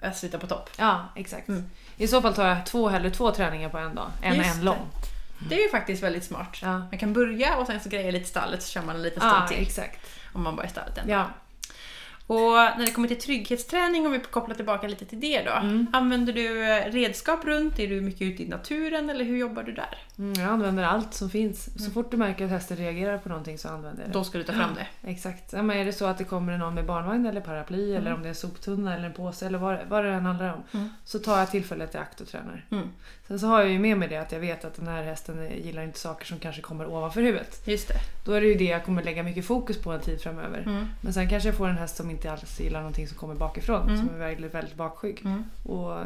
att sitta på topp. ja exakt. Mm. I så fall tar jag två, hellre två träningar på en dag än Just en det. lång. Det är ju faktiskt väldigt smart. Ja, Man kan börja och sen så grejer lite stallet så kör man en liten stund ja till. exakt. Om man bara är stallet än. Ja. Och när det kommer till trygghetsträning, om vi kopplar tillbaka lite till det då. Mm. Använder du redskap runt? Är du mycket ute i naturen eller hur jobbar du där? Mm, jag använder allt som finns. Så Mm. fort du märker att hästen reagerar på någonting så använder jag det. Då ska du ta fram det. Exakt. Ja, men är det så att det kommer någon med barnvagn eller paraply eller om det är en soptunna eller en påse eller vad, vad det än handlar om. Mm. Så tar jag tillfället i akt och tränar. Mm. Sen så har jag ju med mig det att jag vet att den här hästen gillar inte saker som kanske kommer ovanför huvudet. Just det. Då är det ju det jag kommer lägga mycket fokus på en tid framöver. Mm. Men sen kanske jag får en häst som inte alls gillar någonting som kommer bakifrån. Mm. Som är väldigt, väldigt bakskygg. Mm. Och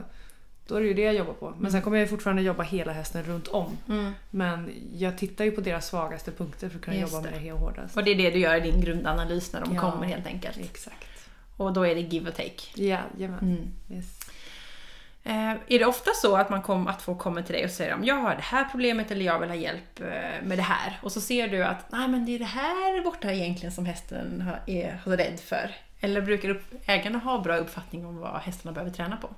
då är det ju det jag jobbar på. Men sen kommer jag fortfarande jobba hela hästen runt om. Mm. Men jag tittar ju på deras svagaste punkter för att kunna Just jobba det. med det helt hårdast. Och det är det du gör i din grundanalys när de Ja. kommer helt enkelt. Exakt. Och då är det give och take. Jajamän. Mm. Yes. Eh, är det ofta så att man kommer att få komma till dig och säger om jag har det här problemet eller jag vill ha hjälp eh, med det här. Och så ser du att nej men det är det här borta egentligen som hästen har- är rädd för. Eller brukar ägarna ha bra uppfattning om vad hästarna behöver träna på?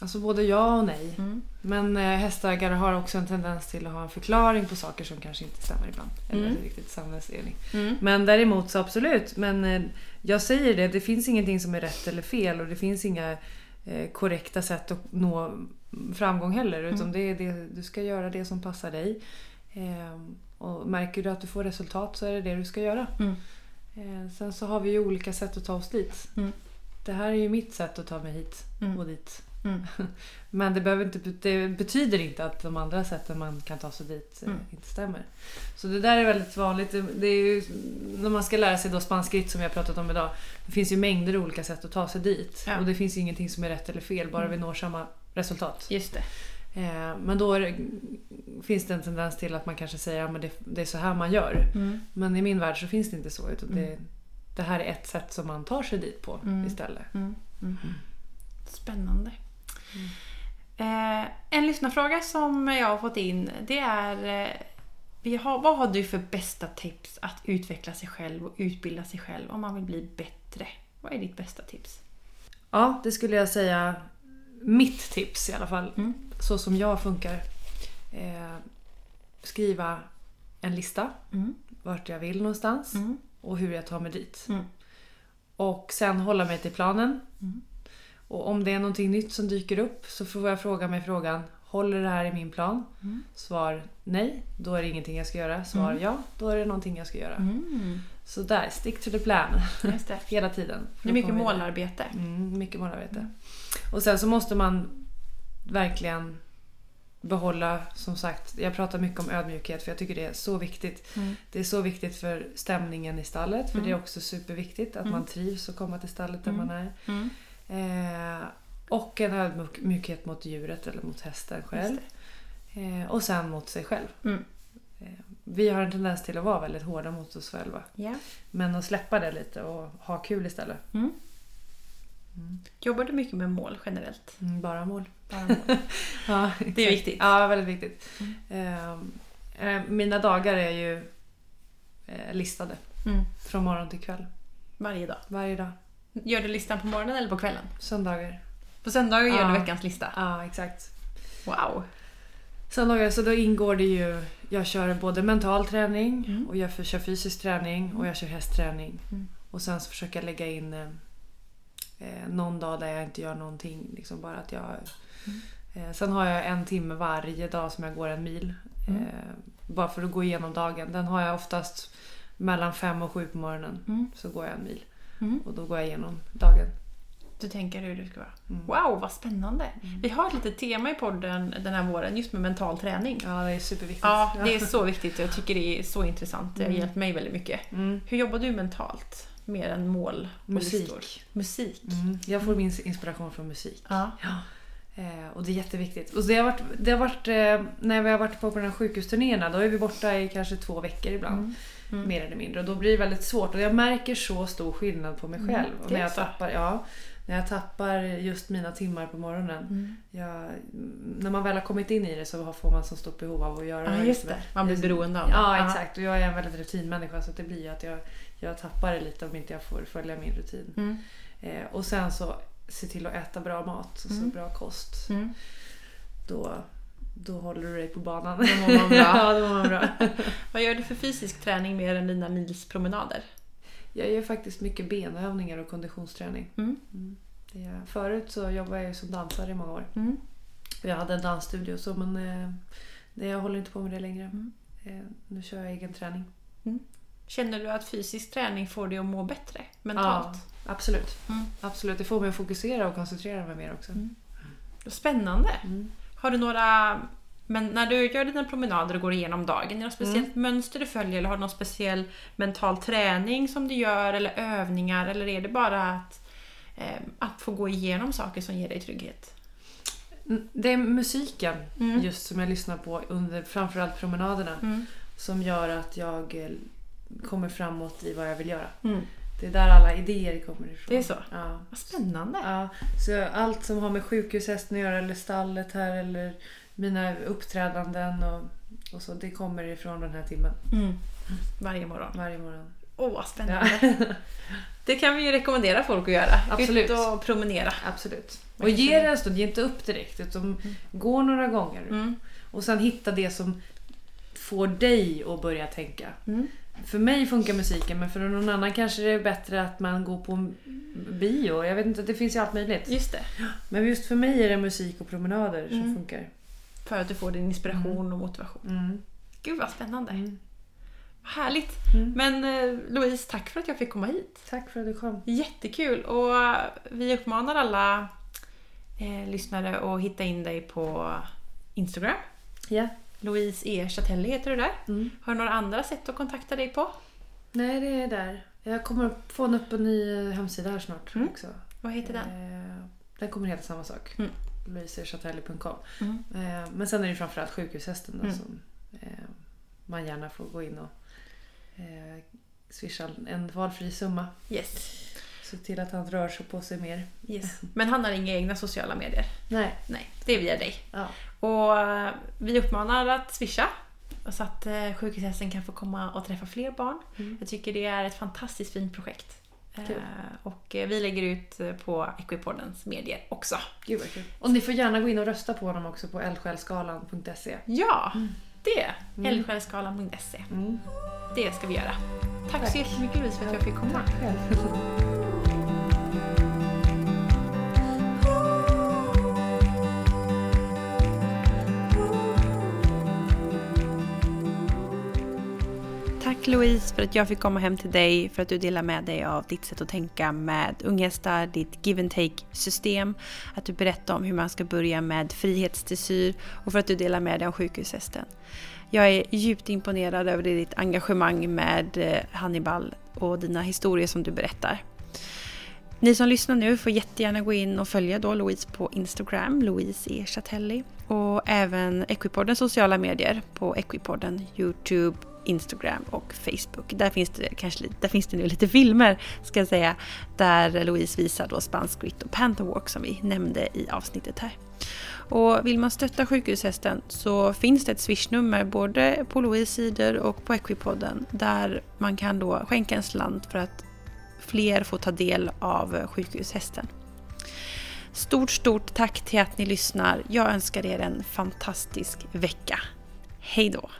Alltså både ja och nej. Mm. Men eh, hästägare har också en tendens till att ha en förklaring på saker som kanske inte stämmer ibland. Eller Mm. riktigt samhällsdelning. Mm. Men däremot så absolut. Men eh, jag säger det, det finns ingenting som är rätt eller fel och det finns inga eh, korrekta sätt att nå framgång heller. Utan Mm. det är det, du ska göra det som passar dig. Eh, och märker du att du får resultat så är det det du ska göra. Mm. Eh, sen så har vi ju olika sätt att ta oss dit. Det här är ju mitt sätt att ta mig hit och dit. Mm. Men det, behöver inte, det betyder inte att de andra sätten man kan ta sig dit eh, Mm. inte stämmer. Så det där är väldigt vanligt. Det, är ju, när man ska lära sig då spansk ritt som vi har pratat om idag. Det finns ju mängder olika sätt att ta sig dit. Ja. Och det finns ju ingenting som är rätt eller fel, bara Mm. vi når samma resultat. Just det. Eh, men då det, finns det en tendens till att man kanske säger att ja, det, det är så här man gör. Mm. Men i min värld så finns det inte så. Utan det, Mm. det här är ett sätt som man tar sig dit på istället. Mm. Mm. Eh, en lyssnarfråga som jag har fått in det är eh, vi har, vad har du för bästa tips att utveckla sig själv och utbilda sig själv om man vill bli bättre? Vad är ditt bästa tips? Ja, det skulle jag säga. Mitt tips i alla fall. Mm. Så som jag funkar. Eh, skriva en lista. Mm. Vart jag vill någonstans. Mm. Och hur jag tar mig dit. Mm. Och sen hålla mig till planen. Mm. Och om det är någonting nytt som dyker upp så får jag fråga mig frågan. Håller det här i min plan? Mm. Svar nej, då är det ingenting jag ska göra. Svar Mm. ja, då är det någonting jag ska göra. Mm. Så där, stick to the plan. Just det. Hela tiden. Det är mycket målarbete. Mm, mycket målarbete. Och sen så måste man verkligen behålla, som sagt, jag pratar mycket om ödmjukhet för jag tycker det är så viktigt. Mm. Det är så viktigt för stämningen i stallet för Mm. det är också superviktigt att Mm. man trivs och komma till stallet där Mm. man är. Eh, och en ödmjukhet mot djuret eller mot hästen själv. Eh, och sen mot sig själv. Mm. Eh, vi har en tendens till att vara väldigt hårda mot oss själva. Ja. Men att släppa det lite och ha kul istället. Mm. Mm. Jobbar du mycket med mål generellt? Mm, bara mål. Bara mål. Ja, Det är viktigt. Ja, väldigt viktigt. Mm. Ehm, eh, mina dagar är ju eh, listade. Mm. Från morgon till kväll. Varje dag. Varje dag. Gör du listan på morgonen eller på kvällen? Söndagar. På söndagar gör du veckans lista. Ja, exakt. Wow. Söndagar, så då ingår det ju... Jag kör både mental träning Mm. och jag kör fysisk träning och jag kör hästträning. Mm. Och sen så försöker jag lägga in eh, eh, någon dag där jag inte gör någonting. Liksom bara att jag... Mm. Eh, sen har jag en timme varje dag som jag går en mil. Mm. Eh, bara för att gå igenom dagen. Den har jag oftast mellan fem och sju på morgonen. Mm. Så går jag en mil. Mm. Och då går jag igenom dagen. Du tänker hur du ska vara. Mm. Wow, vad spännande! Mm. Vi har ett litet tema i podden den här våren just med mental träning. Ja, det är superviktigt. Ja, det är så viktigt och jag tycker det är så intressant. Det har Mm. hjälpt mig väldigt mycket. Mm. Hur jobbar du mentalt? Mer än mål och Musik. listor? Musik. Mm. Jag får min inspiration från musik. Ja. Ja. Eh, och det är jätteviktigt. Och det har varit, det har varit eh, när vi har varit på, på de här sjukhusturnéerna då är vi borta i kanske två veckor ibland. Mm. Mm. Mer eller mindre. Och då blir det väldigt svårt. Och jag märker så stor skillnad på mig Mm, själv. Det när, är jag tappar, ja, när jag tappar just mina timmar på morgonen. Mm. Jag, när man väl har kommit in i det så får man så stort behov av att göra Ja, just det. Man blir beroende av det. Ja, exakt. Och jag är en väldigt rutinmänniska så det blir ju att jag, jag tappar det lite om inte jag får följa min rutin. Mm. Eh, och sen så se till att äta bra mat, så Mm. bra kost. Mm. Då, då håller du dig på banan. Då mår man bra. ja, då mår man bra. Vad gör du för fysisk träning mer än dina milspromenader? Jag gör faktiskt mycket benövningar och konditionsträning. Mm. Mm. Jag. Förut så jobbade jag som dansare i många år. Mm. Jag hade en dansstudio så men eh, jag håller inte på med det längre. Mm. Eh, nu kör jag egen träning. Känner du att fysisk träning får dig att må bättre mentalt? Ja, absolut. Mm. absolut. Det får mig att fokusera och koncentrera mig mer också. Mm. Spännande! Mm. Har du några... Men när du gör dina promenader och går igenom dagen, är det något speciellt Mm. mönster du följer eller har du någon speciell mental träning som du gör eller övningar eller är det bara att, eh, att få gå igenom saker som ger dig trygghet? Mm, Det är musiken Mm. just som jag lyssnar på under framförallt promenaderna Mm. som gör att jag eh, kommer framåt i vad jag vill göra. Mm. Det är där alla idéer kommer ifrån. Det är så? Ja. Vad spännande! Ja, så allt som har med sjukhushästen att göra eller stallet här eller mina uppträdanden och, och så. Det kommer ifrån den här timmen Mm. Varje morgon. varje morgon. Åh, vad spännande! Det kan vi ju rekommendera folk att göra. Absolut. Ut och promenera. Absolut. Och ge det en stund, ge inte upp direkt utan gå några gånger. Mm. Och sen hitta det som får dig att börja tänka. Mm. För mig funkar musiken men för någon annan kanske det är bättre att man går på en bio. Jag vet inte, det finns ju allt möjligt. Just det. Men just för mig är det musik och promenader som Mm. funkar. För att du får din inspiration och motivation. Mm. Gud vad spännande. Mm. Vad härligt. Mm. Men eh, Louise, tack för att jag fick komma hit. Tack för att du kom. Jättekul. Och vi uppmanar alla eh, lyssnare att hitta in dig på Instagram. Ja. Louise E. Chatelli heter du där. Mm. Har du några andra sätt att kontakta dig på? Nej, det är där. Jag kommer få upp en ny hemsida här snart Mm. också. Vad heter den? Eh, Den kommer heta samma sak. Mm. louisechatelli.com Mm. eh, Men sen är det framförallt sjukhushästen då, Mm. som eh, man gärna får gå in och eh, swisha en valfri summa. Yes. Se till att han rör sig på sig mer. yes. Men han har inga egna sociala medier? Nej. Nej, det är via dig. Ja. Och eh, vi uppmanar att swisha så att eh, sjukhushästen kan få komma och träffa fler barn. Mm. Jag tycker det är ett fantastiskt fint projekt. Kul. Eh, och vi lägger ut på Equipoddens medier också. Gud vad kul. Och ni får gärna gå in och rösta på honom också på eldsjälsgalan.se. Ja, det! Mm. Eldsjälsgalan.se. Mm. Det ska vi göra. Tack, Tack. så jättemycket Louise för att jag fick komma. Tack Louise för att jag fick komma hem till dig, för att du delar med dig av ditt sätt att tänka med unghästar, ditt give and take system, att du berättar om hur man ska börja med frihetstillsyn och för att du delar med dig om sjukhushästen. Jag är djupt imponerad över ditt engagemang med eh, Hannibal och dina historier som du berättar. Ni som lyssnar nu får jättegärna gå in och följa då Louise på Instagram, Louise E. Chatelli. Och även Equipodens sociala medier på Equipodden, Youtube, Instagram och Facebook. Där finns det, kanske, där finns det nu lite filmer, ska jag säga, där Louise visar då Spanskrit och pantherwalk som vi nämnde i avsnittet här. Och vill man stötta sjukhushästen så finns det ett swishnummer både på Louise sidor och på Equipodden där man kan då skänka en slant för att fler får ta del av sjukhushästen. Stort, stort tack till att ni lyssnar. Jag önskar er en fantastisk vecka. Hej då!